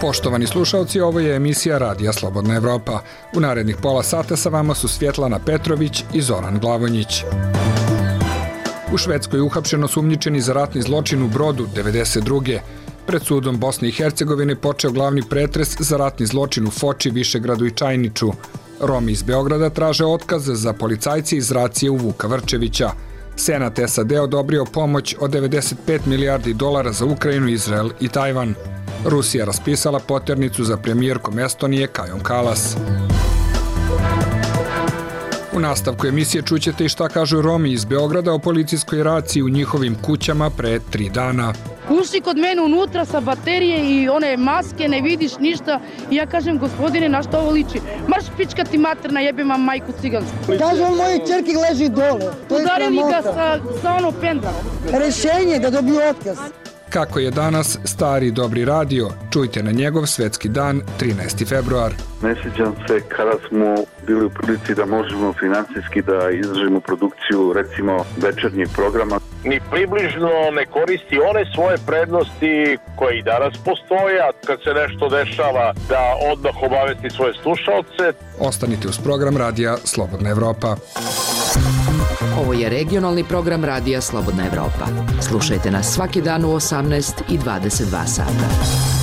Poštovani slušalci, ovo je emisija Radija Slobodna Evropa. U narednih pola sata sa vama su Svjetlana Petrović i Zoran Glavonjić. U Švedskoj je uhapšeno sumnjičeni za ratni zločin u Brodu 92. Pred sudom Bosne i Hercegovine počeo glavni pretres za ratni zločin u Foči, Višegradu i Čajniču. Romi iz Beograda traže otkaz za policajci iz racije u Vuka Vrčevića. Senat SAD odobrio pomoć od 95 milijardi dolara za Ukrajinu, Izrael i Tajvan. Rusija raspisala poternicu za premijerkom Estonije Kajom Kalas. U nastavku emisije čućete i šta kažu Romi iz Beograda o policijskoj raciji u njihovim kućama pre tri dana. Ušli kod mene unutra sa baterije i one maske, ne vidiš ništa. I ja kažem, gospodine, na što ovo liči? Marš pička ti materna, jebem vam majku cigansku. Kaže on moje čerke leži dole. To je Udarili ga sa, sa ono pendalom. Rešenje da dobiju otkaz. Kako je danas stari dobri radio, čujte na njegov svetski dan 13. februar. Ne sjećam se kada smo bili u prilici da možemo finansijski da izdržimo produkciju recimo večernjih programa. ni približno ne koristi one svoje prednosti koje i danas postoje, a kad se nešto dešava da odmah obavesti svoje slušalce, Ostanite uz program radija Slobodna Evropa. Ovo je regionalni program Radija Slobodna Evropa. Slušajte nas svaki dan u 18 i 22 sata.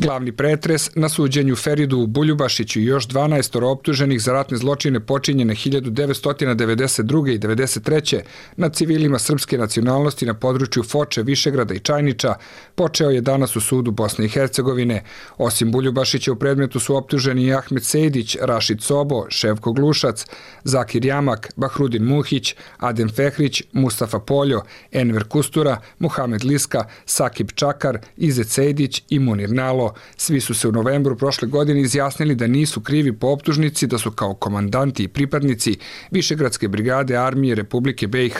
Glavni pretres na suđenju Feridu Buljubašiću i još 12 optuženih za ratne zločine počinjene 1992. i 93. na civilima srpske nacionalnosti na području Foče, Višegrada i Čajniča počeo je danas u sudu Bosne i Hercegovine. Osim Buljubašića u predmetu su optuženi i Ahmet Sejdić, Rašid Sobo, Ševko Glušac, Zakir Jamak, Bahrudin Muhić, Adem Fehrić, Mustafa Poljo, Enver Kustura, Muhamed Liska, Sakib Čakar, Izet Sejdić i Munir Nalo. Svi su se u novembru prošle godine izjasnili da nisu krivi po optužnici da su kao komandanti i pripadnici Višegradske brigade armije Republike BiH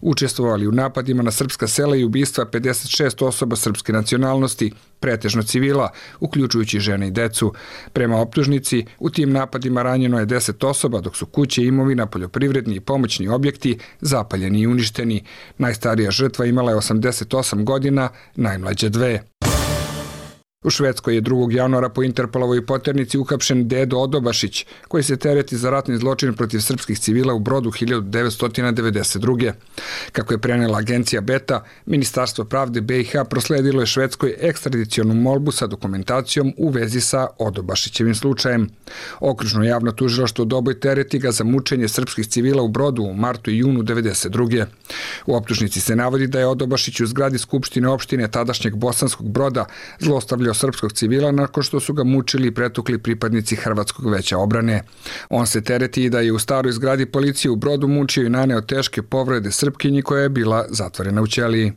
učestvovali u napadima na srpska sela i ubistva 56 osoba srpske nacionalnosti, pretežno civila, uključujući žene i decu. Prema optužnici, u tim napadima ranjeno je 10 osoba, dok su kuće, imovina, poljoprivredni i pomoćni objekti zapaljeni i uništeni. Najstarija žrtva imala je 88 godina, najmlađe dve. U Švedskoj je 2. januara po Interpolovoj poternici uhapšen Dedo Odobašić, koji se tereti za ratni zločin protiv srpskih civila u Brodu 1992. Kako je prenela agencija Beta, Ministarstvo pravde BiH prosledilo je Švedskoj ekstradicionu molbu sa dokumentacijom u vezi sa Odobašićevim slučajem. Okružno javno tužilaštvo Doboj tereti ga za mučenje srpskih civila u Brodu u martu i junu 92. U optužnici se navodi da je Odobašić u zgradi Skupštine opštine tadašnjeg Bosanskog broda zlostavljao srpskog civila nakon što su ga mučili i pretukli pripadnici Hrvatskog veća obrane. On se tereti i da je u staroj zgradi policije u brodu mučio i naneo teške povrede Srpkinji koja je bila zatvorena u ćeliji.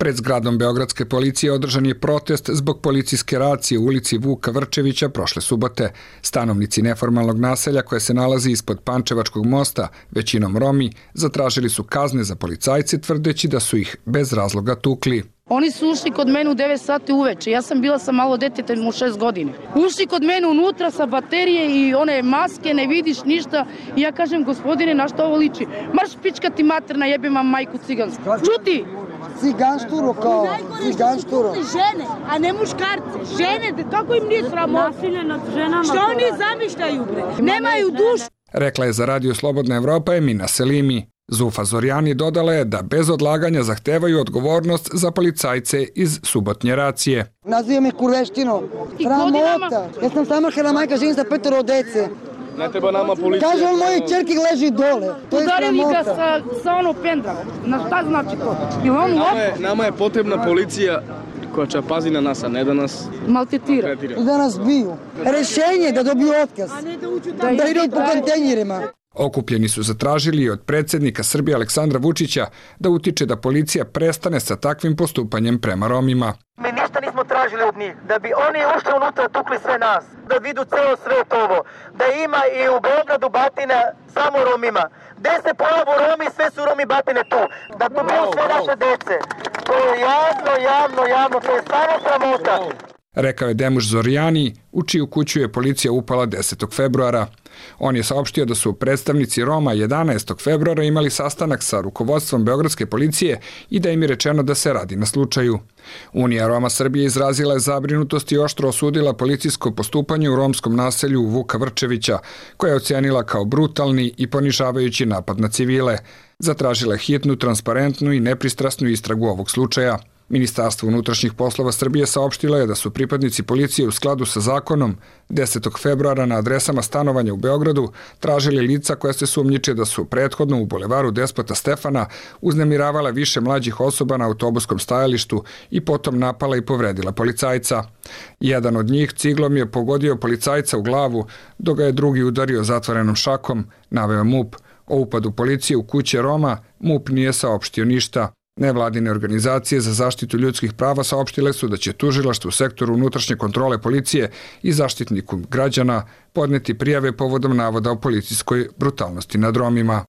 Pred zgradom Beogradske policije održan je protest zbog policijske racije u ulici Vuka Vrčevića prošle subote. Stanovnici neformalnog naselja koje se nalazi ispod Pančevačkog mosta, većinom Romi, zatražili su kazne za policajce tvrdeći da su ih bez razloga tukli. Oni su ušli kod mene u 9 sati uveče. Ja sam bila sa malo detetem u 6 godine. Ušli kod mene unutra sa baterije i one maske, ne vidiš ništa. I ja kažem, gospodine, na što ovo liči? Marš pička ti materna, jebem vam majku cigansku. Čuti! Ciganšturo kao, ciganšturo. žene, a ne muškarce. Žene, da- kako im nije sramota? Nasilje nad ženama. Što oni zamišljaju, bre? Nemaju dušu. Rekla je za Radio Slobodna Evropa Emina Selimi. Zufa Zorjani dodala je da bez odlaganja zahtevaju odgovornost za policajce iz subotnje racije. Naziva me kurveštino. Sramota. Ja sam samohrana majka, živim sa petoro dece. Ne treba nama policija. Kaže on moje čerke leži dole. To je Udarili ga sa, sa ono pendalom. Na šta znači to? Ili on Nama je, nama je potrebna policija koja će pazi na nas, a ne da nas maltetira. tretira. I da nas biju. Rešenje da dobiju otkaz. Da, Da idu po kontejnerima. Okupljeni su zatražili od predsednika Srbije Aleksandra Vučića da utiče da policija prestane sa takvim postupanjem prema Romima. Mi ništa nismo tražili od njih. Da bi oni ušli unutra, tukli sve nas. Da vidu celo svet ovo. Da ima i u Beogradu batine samo Romima. Gde se pojavu Romi, sve su Romi batine tu. Da tu budu sve naše dece. To je javno, javno, javno. To je stvarno sramota. rekao je Demuš Zorjani, u čiju kuću je policija upala 10. februara. On je saopštio da su predstavnici Roma 11. februara imali sastanak sa rukovodstvom Beogradske policije i da im je rečeno da se radi na slučaju. Unija Roma Srbije izrazila je zabrinutost i oštro osudila policijsko postupanje u romskom naselju Vuka Vrčevića, koje je ocenila kao brutalni i ponižavajući napad na civile. Zatražila je hitnu, transparentnu i nepristrasnu istragu ovog slučaja – Ministarstvo unutrašnjih poslova Srbije saopštilo je da su pripadnici policije u skladu sa zakonom 10. februara na adresama stanovanja u Beogradu tražili lica koja se sumnjiče da su prethodno u bulevaru Despota Stefana uznemiravala više mlađih osoba na autobuskom stajalištu i potom napala i povredila policajca. Jedan od njih ciglom je pogodio policajca u glavu, dok ga je drugi udario zatvorenom šakom, naveo MUP. O upadu policije u kuće Roma MUP nije saopštio ništa. Nevladine organizacije za zaštitu ljudskih prava saopštile su da će tužilaštvo u sektoru unutrašnje kontrole policije i zaštitniku građana podneti prijave povodom navoda o policijskoj brutalnosti nad Romima.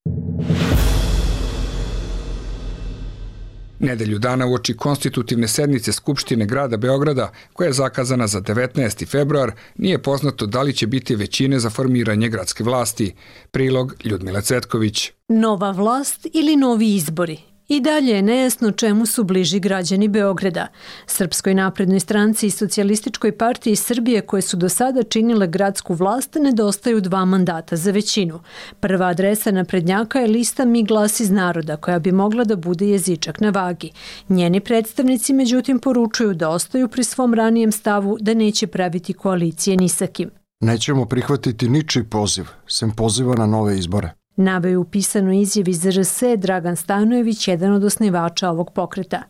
Nedelju dana u oči konstitutivne sednice Skupštine grada Beograda, koja je zakazana za 19. februar, nije poznato da li će biti većine za formiranje gradske vlasti. Prilog Ljudmila Cvetković. Nova vlast ili novi izbori? I dalje je nejasno čemu su bliži građani Beograda. Srpskoj naprednoj stranci i socijalističkoj partiji Srbije koje su do sada činile gradsku vlast nedostaju dva mandata za većinu. Prva adresa naprednjaka je lista Mi glas iz naroda koja bi mogla da bude jezičak na vagi. Njeni predstavnici međutim poručuju da ostaju pri svom ranijem stavu da neće praviti koalicije ni sa kim. Nećemo prihvatiti ničiji poziv, sem poziva na nove izbore. Naveo u pisanoj izjavi ZRS Dragan Stanojević, jedan od osnivača ovog pokreta.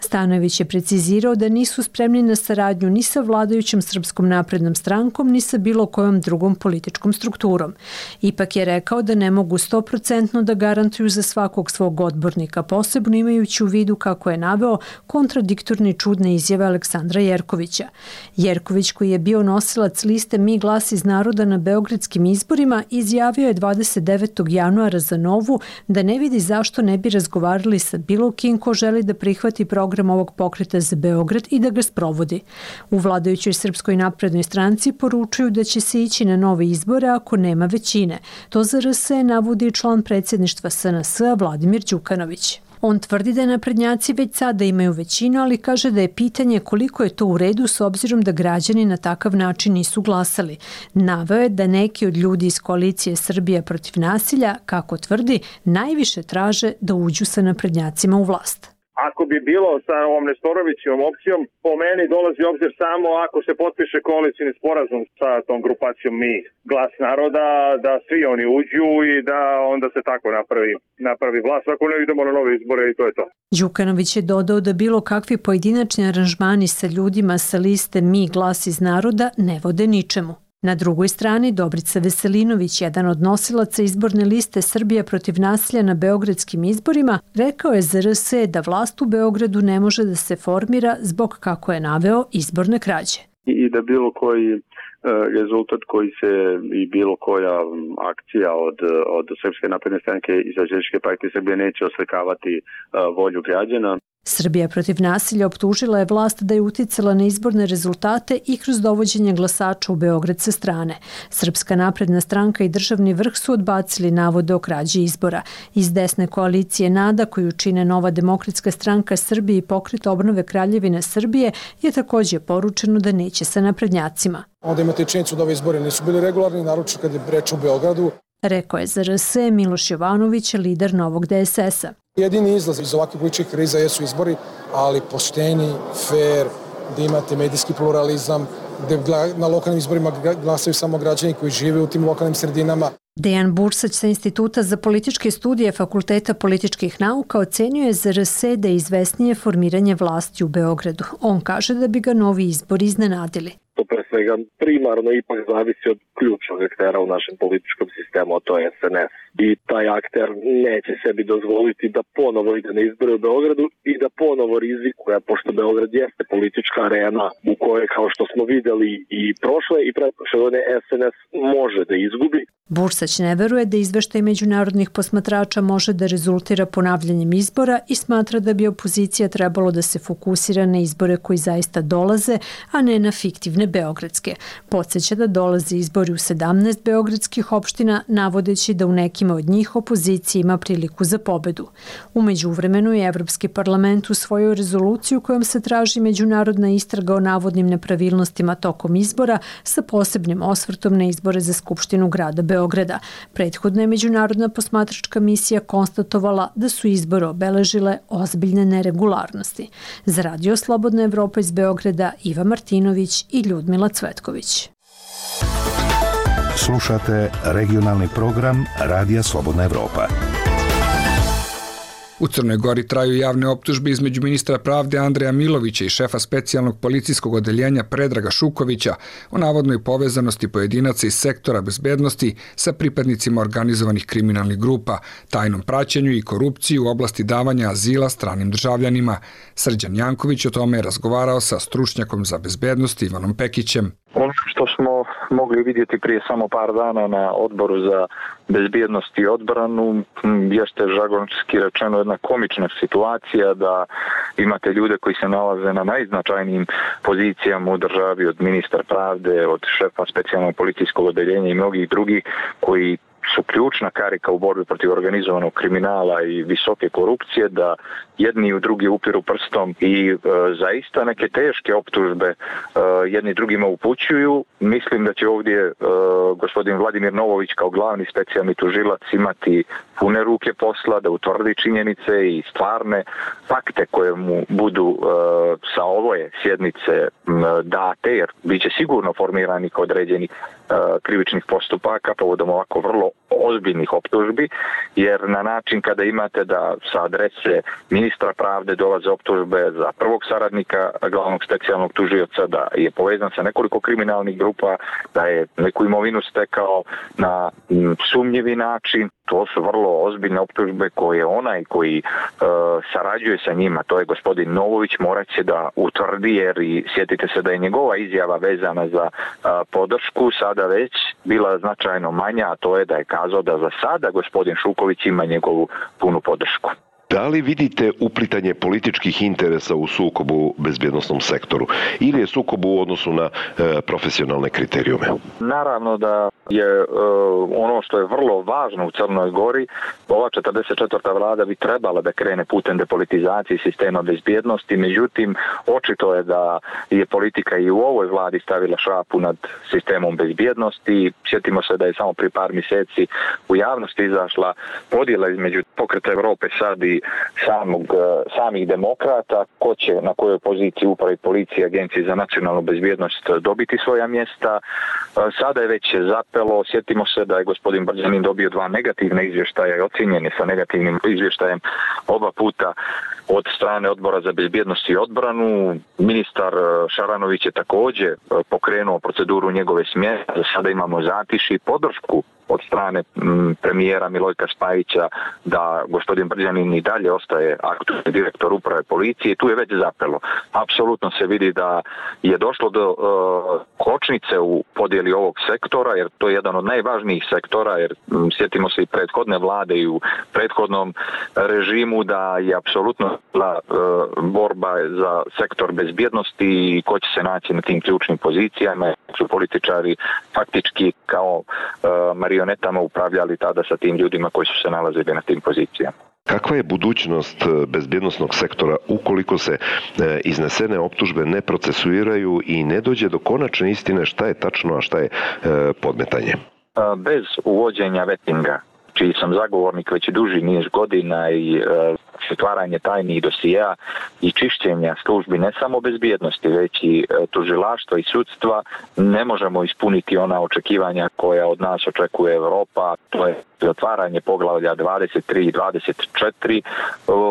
Stanojević je precizirao da nisu spremni na saradnju ni sa vladajućom Srpskom naprednom strankom, ni sa bilo kojom drugom političkom strukturom. Ipak je rekao da ne mogu 100% da garantuju za svakog svog odbornika, posebno imajući u vidu kako je naveo kontradiktorni čudne izjave Aleksandra Jerkovića. Jerković, koji je bio nosilac liste Mi glas iz naroda na beogradskim izborima, izjavio je 29. januara za Novu da ne vidi zašto ne bi razgovarali sa bilo kim ko želi da prihvati prihvati program ovog pokreta za Beograd i da ga sprovodi. U vladajućoj Srpskoj naprednoj stranci poručuju da će se ići na nove izbore ako nema većine. To za RS navodi član predsjedništva SNS Vladimir Đukanović. On tvrdi da naprednjaci već sada imaju većinu, ali kaže da je pitanje koliko je to u redu s obzirom da građani na takav način nisu glasali. Naveo je da neki od ljudi iz koalicije Srbija protiv nasilja, kako tvrdi, najviše traže da uđu sa naprednjacima u vlast ako bi bilo sa ovom Nestorovićevom opcijom, po meni dolazi obzir samo ako se potpiše koalicijni sporazum sa tom grupacijom Mi, glas naroda, da svi oni uđu i da onda se tako napravi, napravi vlast. Ako ne idemo na nove izbore i to je to. Đukanović je dodao da bilo kakvi pojedinačni aranžmani sa ljudima sa liste Mi glas iz naroda ne vode ničemu. Na drugoj strani Dobrica Veselinović, jedan od nosilaca izborne liste Srbija protiv nasilja na beogradskim izborima, rekao je za RS da vlast u Beogradu ne može da se formira zbog, kako je naveo, izborne krađe. I da bilo koji e, rezultat koji se i bilo koja akcija od, od Srpske napredne stranke i Socijalističke partije Srbije neće oslikavati e, volju građana. Srbija protiv nasilja optužila je vlast da je uticala na izborne rezultate i kroz dovođenje glasača u Beograd sa strane. Srpska napredna stranka i državni vrh su odbacili navode o krađi izbora. Iz desne koalicije NADA, koju čine Nova demokratska stranka Srbije i pokret obnove Kraljevine Srbije, je takođe poručeno da neće sa naprednjacima. Onda imate činjenicu da ove izbore nisu bili regularni, naroče kad je reč u Beogradu. Rekao je za RS Miloš Jovanović, lider novog DSS-a. Jedini izlaz iz ovakvih političkih kriza jesu izbori, ali pošteni, fair, da imate medijski pluralizam, gde na lokalnim izborima glasaju samo građani koji žive u tim lokalnim sredinama. Dejan Bursać sa Instituta za političke studije Fakulteta političkih nauka ocenjuje RS da je izvesnije formiranje vlasti u Beogradu. On kaže da bi ga novi izbori iznenadili svega primarno ipak zavisi od ključnog aktera u našem političkom sistemu, a to je SNS. I taj akter neće sebi dozvoliti da ponovo ide na izbore u Beogradu i da ponovo rizikuje, pošto Beograd jeste politička arena u kojoj, kao što smo videli i prošle i pretprošle godine, SNS može da izgubi. Bursać ne veruje da izveštaj međunarodnih posmatrača može da rezultira ponavljanjem izbora i smatra da bi opozicija trebalo da se fokusira na izbore koji zaista dolaze, a ne na fiktivne beogradske. Podseća da dolaze izbori u 17 beogradskih opština, navodeći da u nekima od njih opozicija ima priliku za pobedu. Umeđu vremenu je Evropski parlament usvojio rezoluciju kojom se traži međunarodna istraga o navodnim nepravilnostima tokom izbora sa posebnim osvrtom na izbore za Skupštinu grada Beograda. Prethodna je međunarodna posmatračka misija konstatovala da su izbore obeležile ozbiljne neregularnosti. Za Radio Slobodna Evropa iz Beograda Iva Martinović i Ljudmila Cvetković. Slušate regionalni program Radija Slobodna Evropa. U Crnoj Gori traju javne optužbe između ministra pravde Andreja Milovića i šefa specijalnog policijskog odeljenja Predraga Šukovića o navodnoj povezanosti pojedinaca iz sektora bezbednosti sa pripadnicima organizovanih kriminalnih grupa, tajnom praćenju i korupciji u oblasti davanja azila stranim državljanima. Srđan Janković o tome je razgovarao sa stručnjakom za bezbednost Ivanom Pekićem. Ono što smo mogli vidjeti prije samo par dana na odboru za bezbjednost i odbranu jeste žagonski rečeno jedna komična situacija da imate ljude koji se nalaze na najznačajnijim pozicijama u državi od ministra pravde, od šefa specijalnog policijskog odeljenja i mnogih drugih koji su ključna karika u borbi protiv organizovanog kriminala i visoke korupcije, da jedni i drugi upiru prstom i e, zaista neke teške optužbe e, jedni drugima upućuju. Mislim da će ovdje e, gospodin Vladimir Novović kao glavni specijalni tužilac imati pune ruke posla da utvrdi činjenice i stvarne fakte koje mu budu e, sa ovoje sjednice date, jer bit će sigurno formirani određeni krivičnih postupaka povodom ovako vrlo ozbiljnih optužbi, jer na način kada imate da sa adrese ministra pravde dolaze optužbe za prvog saradnika glavnog specijalnog tužioca da je povezan sa nekoliko kriminalnih grupa, da je neku imovinu stekao na sumnjivi način, to su vrlo ozbiljne optužbe koje onaj koji e, sarađuje sa njima, to je gospodin Novović, morat će da utvrdi jer i sjetite se da je njegova izjava vezana za e, podršku sada već bila značajno manja, a to je da je kazao da za sada gospodin Šuković ima njegovu punu podršku. Da li vidite uplitanje političkih interesa u sukobu bezbjednostnom sektoru ili je sukob u odnosu na e, profesionalne kriterijume? Naravno da je e, ono što je vrlo važno u Crnoj Gori, ova 44. vlada bi trebala da krene putem depolitizacije sistema bezbjednosti, međutim očito je da je politika i u ovoj vladi stavila šapu nad sistemom bezbjednosti. Sjetimo se da je samo pri par mjeseci u javnosti izašla podjela između pokreta Evrope sad i samog, e, samih demokrata, ko će na kojoj poziciji upravi policije agencije za nacionalnu bezbjednost dobiti svoja mjesta. E, sada je već zapelo, sjetimo se da je gospodin Brđanin dobio dva negativne izvještaja i ocjenjen je sa negativnim izvještajem oba puta od strane odbora za bezbjednost i odbranu. Ministar Šaranović je također pokrenuo proceduru njegove smjene. Sada imamo zatiši i podršku od strane premijera Milojka Spajića da gospodin Brđanin i dalje ostaje aktualni direktor uprave policije. Tu je već zapelo. Apsolutno se vidi da je došlo do uh, kočnice u podijeli ovog sektora, jer to je jedan od najvažnijih sektora, jer m, sjetimo se i prethodne vlade i u prethodnom režimu da je apsolutno la, uh, borba za sektor bezbjednosti i ko će se naći na tim ključnim pozicijama. Su političari faktički kao uh, marionetama upravljali tada sa tim ljudima koji su se nalazili na tim pozicijama. Kakva je budućnost bezbjednostnog sektora ukoliko se iznesene optužbe ne procesuiraju i ne dođe do konačne istine šta je tačno, a šta je podmetanje? Bez uvođenja vetinga, čiji sam zagovornik već duži niz godina i stvaranje tajnih dosija i čišćenja službi ne samo bezbjednosti, već i tužilaštva i sudstva, ne možemo ispuniti ona očekivanja koja od nas očekuje Evropa, to je otvaranje poglavlja 23 i 24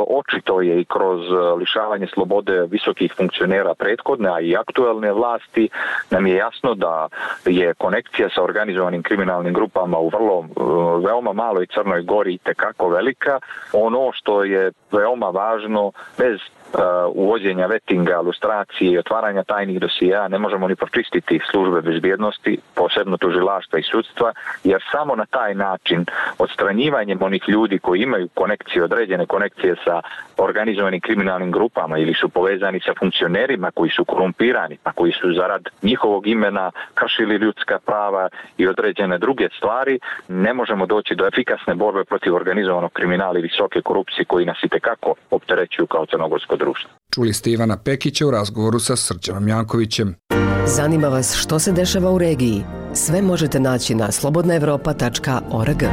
očito je i kroz lišavanje slobode visokih funkcionera prethodne, a i aktuelne vlasti nam je jasno da je konekcija sa organizovanim kriminalnim grupama u vrlo veoma maloj Crnoj Gori tekako velika. Ono što je veoma važno bez uvođenja vetinga, lustracije i otvaranja tajnih dosija ne možemo ni pročistiti službe bezbjednosti, posebno tužilaštva i sudstva, jer samo na taj način odstranjivanjem onih ljudi koji imaju konekcije, određene konekcije sa organizovanim kriminalnim grupama ili su povezani sa funkcionerima koji su korumpirani, pa koji su zarad njihovog imena kršili ljudska prava i određene druge stvari, ne možemo doći do efikasne borbe protiv organizovanog kriminala i visoke korupcije koji nas i tekako opterećuju kao crnogorsko društvo. Čuli ste Ivana Pekića u razgovoru sa Srđanom Jankovićem. Zanima vas što se dešava u regiji? Sve možete naći na slobodnaevropa.org.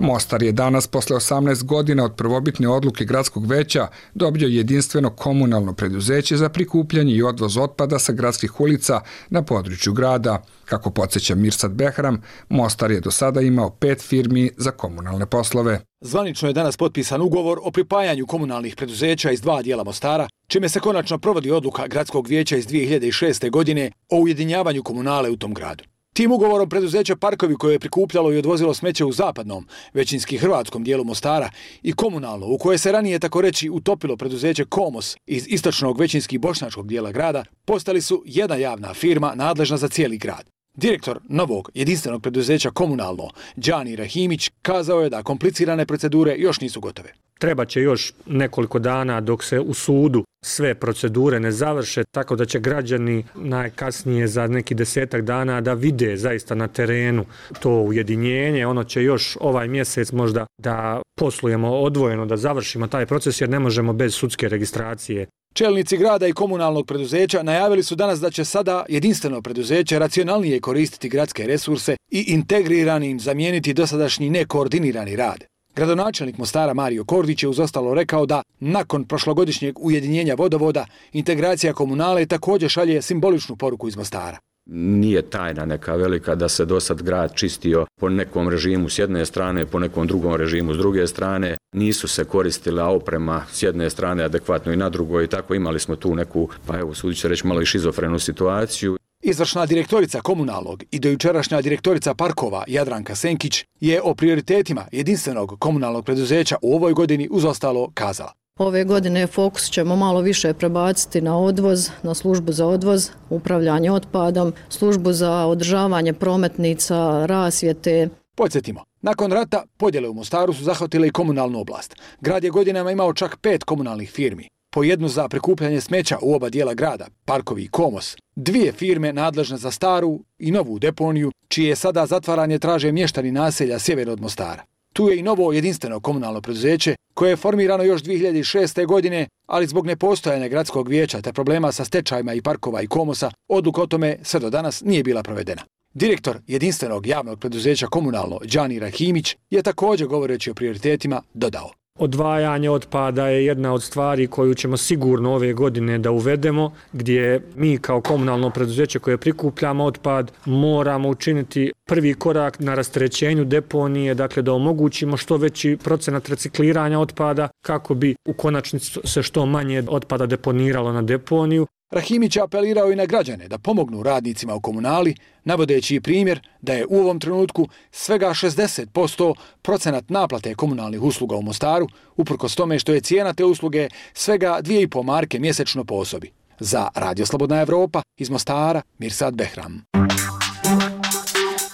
Mostar je danas, posle 18 godina od prvobitne odluke gradskog veća, dobio jedinstveno komunalno preduzeće za prikupljanje i odvoz otpada sa gradskih ulica na području grada. Kako podsjeća Mirsad Behram, Mostar je do sada imao pet firmi za komunalne poslove. Zvanično je danas potpisan ugovor o pripajanju komunalnih preduzeća iz dva dijela Mostara, čime se konačno provodi odluka gradskog vijeća iz 2006. godine o ujedinjavanju komunale u tom gradu. Tim ugovorom preduzeća Parkovi koje je prikupljalo i odvozilo smeće u zapadnom, većinski hrvatskom dijelu Mostara i komunalno, u koje se ranije tako reći utopilo preduzeće Komos iz istočnog većinski bošnjačkog dijela grada, postali su jedna javna firma nadležna za cijeli grad. Direktor novog jedinstvenog preduzeća Komunalno, Đani Rahimić, kazao je da komplicirane procedure još nisu gotove. Treba će još nekoliko dana dok se u sudu sve procedure ne završe, tako da će građani najkasnije za neki desetak dana da vide zaista na terenu to ujedinjenje. Ono će još ovaj mjesec možda da poslujemo odvojeno, da završimo taj proces jer ne možemo bez sudske registracije Čelnici grada i komunalnog preduzeća najavili su danas da će sada jedinstveno preduzeće racionalnije koristiti gradske resurse i integriranim zamijeniti dosadašnji nekoordinirani rad. Gradonačelnik Mostara Mario Kordić je uz ostalo rekao da, nakon prošlogodišnjeg ujedinjenja vodovoda, integracija komunale također šalje simboličnu poruku iz Mostara nije tajna neka velika da se do sad grad čistio po nekom režimu s jedne strane, po nekom drugom režimu s druge strane. Nisu se koristila oprema s jedne strane adekvatno i na drugoj i tako imali smo tu neku, pa evo sudit reći malo i šizofrenu situaciju. Izvršna direktorica komunalnog i dojučerašnja direktorica parkova Jadranka Senkić je o prioritetima jedinstvenog komunalnog preduzeća u ovoj godini uz ostalo kazala. Ove godine fokus ćemo malo više prebaciti na odvoz, na službu za odvoz, upravljanje otpadom, službu za održavanje prometnica, rasvjete. Podsjetimo, nakon rata podjele u Mostaru su zahvatile i komunalnu oblast. Grad je godinama imao čak pet komunalnih firmi. Po jednu za prikupljanje smeća u oba dijela grada, Parkovi i Komos, dvije firme nadležne za staru i novu deponiju, čije sada zatvaranje traže mještani naselja sjever od Mostara. Tu je i novo jedinstveno komunalno preduzeće koje je formirano još 2006. godine, ali zbog nepostojanja gradskog vijeća te problema sa stečajima i parkova i komosa, odluka o tome sve do danas nije bila provedena. Direktor jedinstvenog javnog preduzeća komunalno Đani Rahimić je također govoreći o prioritetima dodao. Odvajanje otpada je jedna od stvari koju ćemo sigurno ove godine da uvedemo, gdje mi kao komunalno preduzeće koje prikupljamo otpad moramo učiniti prvi korak na rastrećenju deponije, dakle da omogućimo što veći procenat recikliranja otpada kako bi u konačnici se što manje otpada deponiralo na deponiju. Rahimić je apelirao i na građane da pomognu radnicima u komunali, navodeći primjer da je u ovom trenutku svega 60% procenat naplate komunalnih usluga u Mostaru, uprkos tome što je cijena te usluge svega 2,5 marke mjesečno po osobi. Za Radio Slobodna Evropa iz Mostara, Mirsad Behram.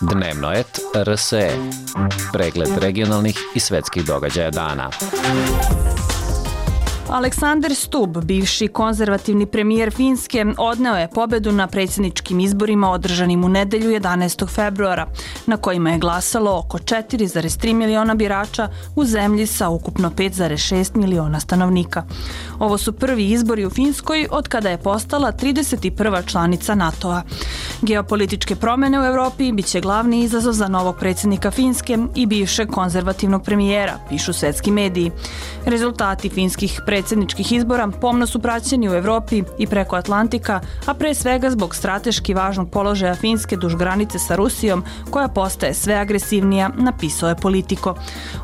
Dnevno et RSE. Pregled regionalnih i svetskih događaja dana. Aleksandar Stub, bivši konzervativni premijer Finske, odneo je pobedu na predsjedničkim izborima održanim u nedelju 11. februara, na kojima je glasalo oko 4,3 miliona birača u zemlji sa ukupno 5,6 miliona stanovnika. Ovo su prvi izbori u Finskoj od kada je postala 31. članica NATO-a. Geopolitičke promene u Evropi biće glavni izazov za novog predsjednika Finske i bivšeg konzervativnog premijera, pišu svetski mediji. Rezultati finskih predsjedničkih izbora pomno su praćeni u Evropi i preko Atlantika, a pre svega zbog strateški važnog položaja Finske duž granice sa Rusijom, koja postaje sve agresivnija, napisao je politiko.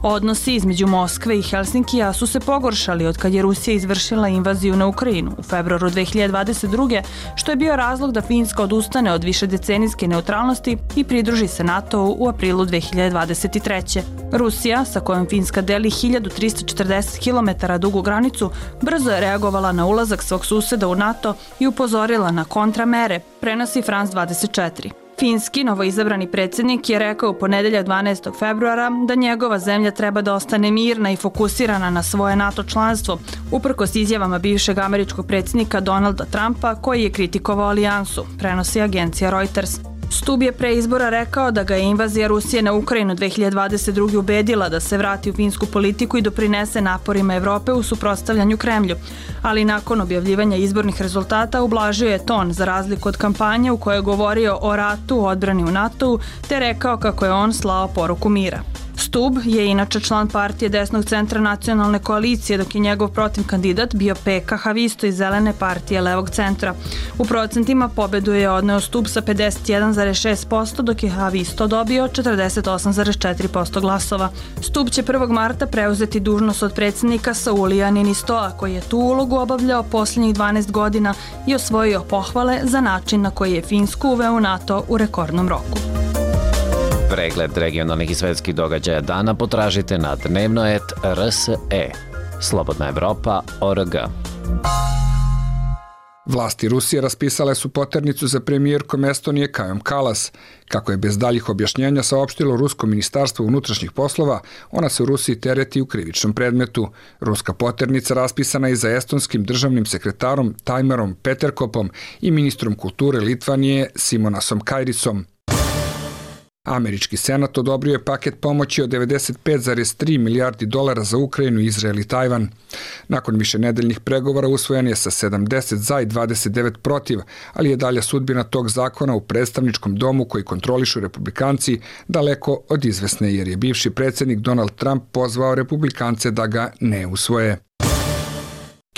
Odnosi između Moskve i Helsinkija su se pogoršali od kad je Rusija izvršila invaziju na Ukrajinu u februaru 2022. što je bio razlog da Finska odustane od više decenijske neutralnosti i pridruži se NATO-u u aprilu 2023. Rusija, sa kojom Finska deli 1340 km dugu granicu, brzo je reagovala na ulazak svog suseda u NATO i upozorila na kontramere, prenosi France 24. Finski novoizabrani predsednik je rekao u ponedelja 12. februara da njegova zemlja treba da ostane mirna i fokusirana na svoje NATO članstvo, uprkos izjavama bivšeg američkog predsednika Donalda Trumpa koji je kritikovao alijansu, prenosi agencija Reuters. Stub je pre izbora rekao da ga je invazija Rusije na Ukrajinu 2022. ubedila da se vrati u finsku politiku i doprinese naporima Evrope u suprotstavljanju Kremlju, ali nakon objavljivanja izbornih rezultata ublažio je ton za razliku od kampanje u kojoj je govorio o ratu, odbrani u NATO-u, te rekao kako je on slao poruku mira. Stub je inače član partije desnog centra nacionalne koalicije, dok je njegov protiv kandidat bio Peka Havisto iz Zelene partije levog centra. U procentima pobedu je odneo Stub sa 51,6%, dok je Havisto dobio 48,4% glasova. Stub će 1. marta preuzeti dužnost od predsednika Saulija Ninistoa, koji je tu ulogu obavljao posljednjih 12 godina i osvojio pohvale za način na koji je Finsku uveo NATO u rekordnom roku. Pregled regionalnih i svetskih događaja dana potražite na dnevnoet.rse. Slobodna Evropa.org. Vlasti Rusije raspisale su poternicu za premijerkom Estonije Kajom Kalas. Kako je bez daljih objašnjenja saopštilo Rusko ministarstvo unutrašnjih poslova, ona se u Rusiji tereti u krivičnom predmetu. Ruska poternica raspisana je za estonskim državnim sekretarom Tajmerom Peterkopom i ministrom kulture Litvanije Simonasom Kajrisom. Američki senat odobrio je paket pomoći od 95,3 milijardi dolara za Ukrajinu, Izrael i Tajvan. Nakon više nedeljnih pregovora usvojen je sa 70 za i 29 protiv, ali je dalja sudbina tog zakona u predstavničkom domu koji kontrolišu republikanci daleko od izvesne jer je bivši predsednik Donald Trump pozvao republikance da ga ne usvoje.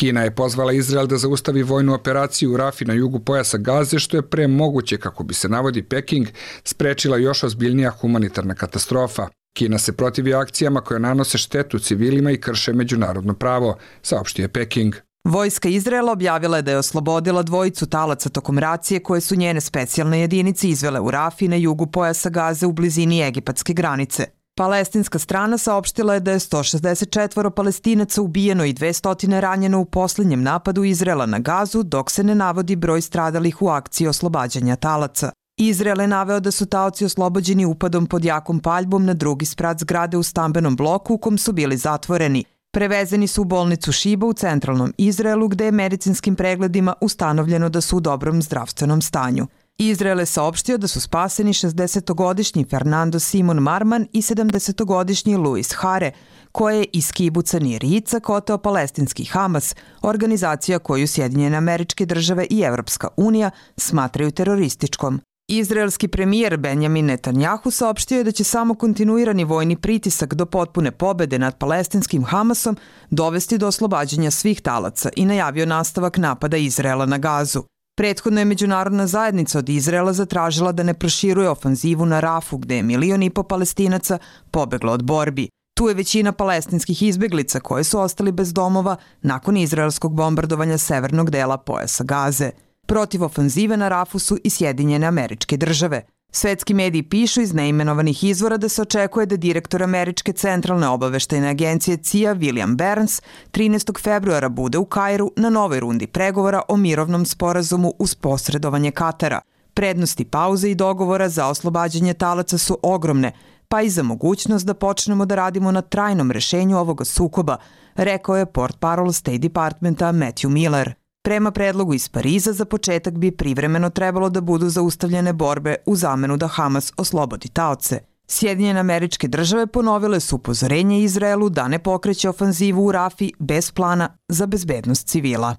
Kina je pozvala Izrael da zaustavi vojnu operaciju u Rafi na jugu pojasa Gaze, što je pre moguće, kako bi se navodi Peking, sprečila još ozbiljnija humanitarna katastrofa. Kina se protivi akcijama koje nanose štetu civilima i krše međunarodno pravo, saopštio je Peking. Vojska Izraela objavila je da je oslobodila dvojicu talaca tokom racije koje su njene specijalne jedinice izvele u Rafi na jugu pojasa Gaze u blizini egipatske granice. Palestinska strana saopštila je da je 164 palestinaca ubijeno i 200 ranjeno u poslednjem napadu Izrela na Gazu, dok se ne navodi broj stradalih u akciji oslobađanja talaca. Izrael je naveo da su taoci oslobođeni upadom pod jakom paljbom na drugi sprat zgrade u stambenom bloku u kom su bili zatvoreni. Prevezeni su u bolnicu Šiba u centralnom Izraelu gde je medicinskim pregledima ustanovljeno da su u dobrom zdravstvenom stanju. Izrael je saopštio da su spaseni 60-godišnji Fernando Simon Marman i 70-godišnji Luis Hare, koje je iz kibuca Nirica kotao palestinski Hamas, organizacija koju Sjedinjene američke države i Evropska unija smatraju terorističkom. Izraelski premijer Benjamin Netanjahu saopštio je da će samo kontinuirani vojni pritisak do potpune pobede nad palestinskim Hamasom dovesti do oslobađanja svih talaca i najavio nastavak napada Izraela na Gazu. Prethodno je međunarodna zajednica od Izraela zatražila da ne proširuje ofanzivu na Rafu gde je milion i po palestinaca pobeglo od borbi. Tu je većina palestinskih izbeglica koje su ostali bez domova nakon izraelskog bombardovanja severnog dela pojasa Gaze. Protiv ofanzive na Rafu su i Sjedinjene američke države – Svetski mediji pišu iz neimenovanih izvora da se očekuje da direktor Američke centralne obaveštajne agencije CIA William Burns 13. februara bude u Kairu na novoj rundi pregovora o mirovnom sporazumu uz posredovanje Katara. Prednosti pauze i dogovora za oslobađanje talaca su ogromne, pa i za mogućnost da počnemo da radimo na trajnom rešenju ovoga sukoba, rekao je port parol State Departmenta Matthew Miller. Prema predlogu iz Pariza za početak bi privremeno trebalo da budu zaustavljene borbe u zamenu da Hamas oslobodi taoce. Sjedinjene američke države ponovile su upozorenje Izraelu da ne pokreće ofanzivu u Rafi bez plana za bezbednost civila.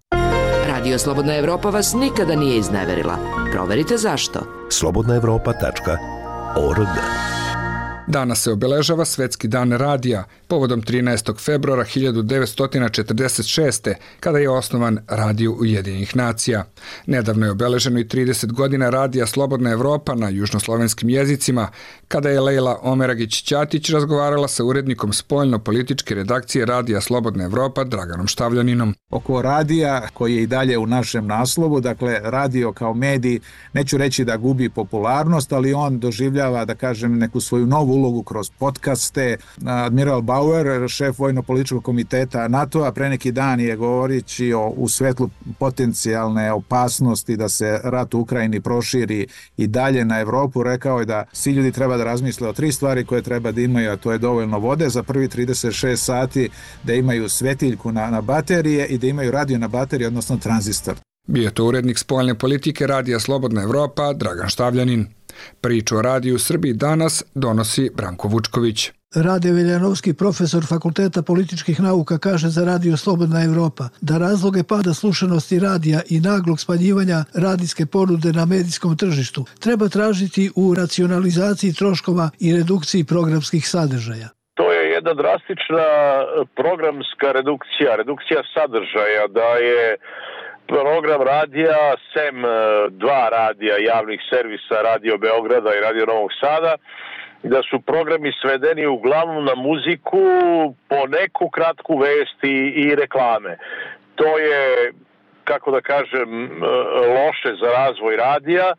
Radio Slobodna Evropa vas nikada nije izneverila. Proverite zašto. slobodnaevropa.org Danas se obeležava Svetski dan radija, povodom 13. februara 1946. kada je osnovan Radio Ujedinjenih nacija. Nedavno je obeleženo i 30 godina radija Slobodna Evropa na južnoslovenskim jezicima, kada je Lejla Omeragić-Ćatić razgovarala sa urednikom spoljno-političke redakcije Radija Slobodna Evropa Draganom Štavljaninom. oko radija koji je i dalje u našem naslovu, dakle radio kao medij, neću reći da gubi popularnost, ali on doživljava, da kažem, neku svoju novu ulogu kroz podcaste. Admiral Bauer, šef vojno-političkog komiteta NATO-a, pre neki dan je govorići o, u svetlu potencijalne opasnosti da se rat u Ukrajini proširi i dalje na Evropu, rekao je da svi ljudi treba da razmisle o tri stvari koje treba da imaju, a to je dovoljno vode za prvi 36 sati, da imaju svetiljku na, na baterije i da imaju radio na bateriji, odnosno tranzistor. Bio to urednik spoljne politike Radija Slobodna Evropa, Dragan Štavljanin. Priču o radiju u Srbiji danas donosi Branko Vučković. Rade Veljanovski, profesor Fakulteta političkih nauka, kaže za Radio Slobodna Evropa da razloge pada slušanosti radija i naglog smanjivanja radijske ponude na medijskom tržištu treba tražiti u racionalizaciji troškova i redukciji programskih sadržaja jedna drastična programska redukcija, redukcija sadržaja, da je program radija, sem dva radija javnih servisa, Radio Beograda i Radio Novog Sada, da su programi svedeni uglavnom na muziku, po neku kratku vesti i reklame. To je, kako da kažem, loše za razvoj radija,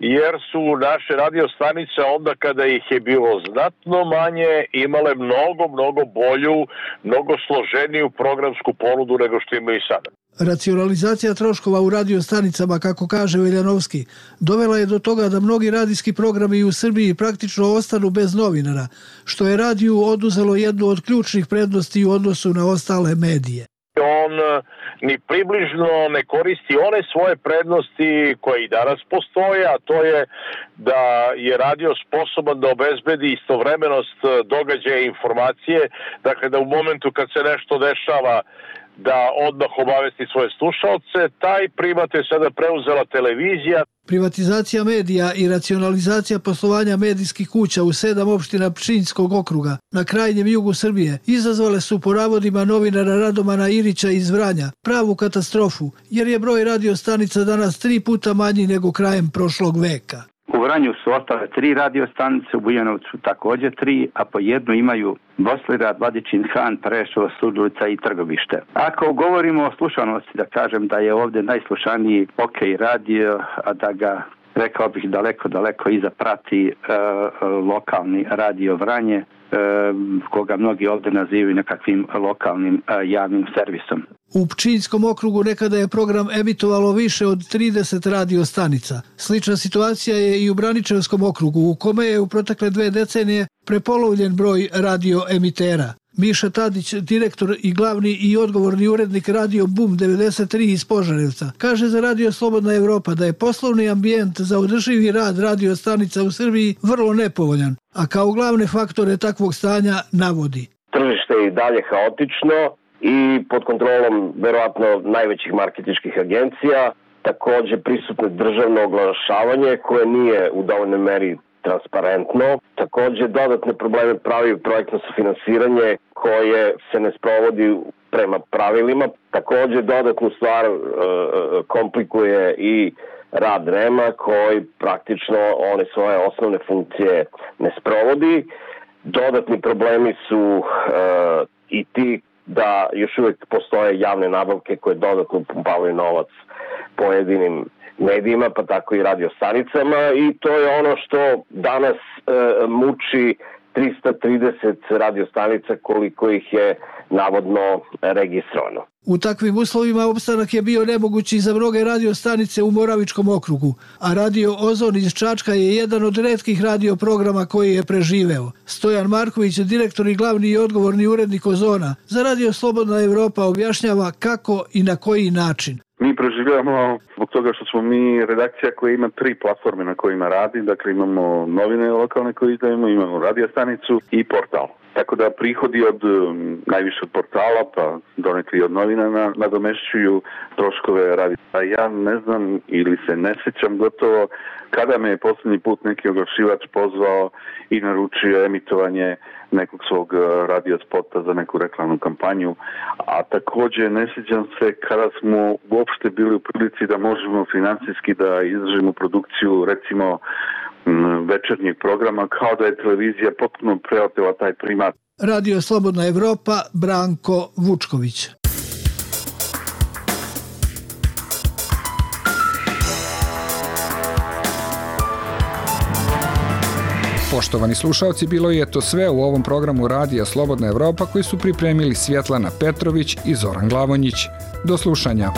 jer su naše radio stanice onda kada ih je bilo znatno manje imale mnogo, mnogo bolju, mnogo složeniju programsku ponudu nego što imaju sada. Racionalizacija troškova u radio stanicama, kako kaže Veljanovski, dovela je do toga da mnogi radijski programi u Srbiji praktično ostanu bez novinara, što je radiju oduzelo jednu od ključnih prednosti u odnosu na ostale medije. On ni približno ne koristi one svoje prednosti koje i danas postoje, a to je da je radio sposoban da obezbedi istovremenost događaja i informacije, dakle da u momentu kad se nešto dešava da odmah obavesti svoje slušalce. Taj primat je sada preuzela televizija. Privatizacija medija i racionalizacija poslovanja medijskih kuća u sedam opština Pčinjskog okruga na krajnjem jugu Srbije izazvale su po navodima novinara Radomana Irića iz Vranja pravu katastrofu, jer je broj radiostanica danas tri puta manji nego krajem prošlog veka. U Vranju su ostale tri radiostanice, u Bujanovcu takođe tri, a po jednu imaju Boslira, Vladičin Han, Prešova, Sudulica i Trgovište. Ako govorimo o slušanosti, da kažem da je ovde najslušaniji OK radio, a da ga rekao bih daleko, daleko iza prati e, lokalni radio Vranje, e, koga mnogi ovde nazivaju nekakvim lokalnim e, javnim servisom. U Pčinjskom okrugu nekada je program emitovalo više od 30 radio stanica. Slična situacija je i u Braničevskom okrugu, u kome je u protekle dve decenije prepolovljen broj radio emitera. Miša Tadić, direktor i glavni i odgovorni urednik Radio Boom 93 iz Požarevca, kaže za Radio Slobodna Evropa da je poslovni ambijent za održivi rad radio stanica u Srbiji vrlo nepovoljan, a kao glavne faktore takvog stanja navodi. Tržište je i dalje haotično, i pod kontrolom verovatno najvećih marketičkih agencija, takođe prisutno državno oglašavanje koje nije u dovoljnoj meri transparentno. Takođe dodatne probleme pravi projektno sufinansiranje koje se ne sprovodi prema pravilima. Takođe dodatnu stvar e, komplikuje i rad REMA koji praktično one svoje osnovne funkcije ne sprovodi. Dodatni problemi su e, i ti da još uvek postoje javne nabavke koje dodatno pumpavaju novac pojedinim medijima, pa tako i radiostanicama i to je ono što danas e, muči 330 radiostanica koliko ih je navodno registrovano. U takvim uslovima opstanak je bio nemogući za mnoge radiostanice u Moravičkom okrugu, a radio Ozon iz Čačka je jedan od redkih radioprograma koji je preživeo. Stojan Marković, direktor i glavni i odgovorni urednik Ozona, za Radio Slobodna Evropa objašnjava kako i na koji način. Mi preživljamo zbog toga što smo mi redakcija koja ima tri platforme na kojima radi, dakle imamo novine lokalne koje izdajemo, imamo radijastanicu i portal. Tako da prihodi od um, najviše od portala pa donekli od novina nadomešćuju troškove radi. A ja ne znam ili se ne sećam gotovo kada me je poslednji put neki oglašivač pozvao i naručio emitovanje nekog svog uh, radio spota za neku reklamnu kampanju, a takođe ne sjećam se kada smo uopšte bili u prilici da možemo financijski da izdržimo produkciju recimo večernjeg programa kao da je televizija potpuno preotela taj primat. Radio Slobodna Evropa, Branko Vučković. Poštovani slušalci, bilo je to sve u ovom programu Radija Slobodna Evropa koji su pripremili Svjetlana Petrović i Zoran Glavonjić. Do slušanja.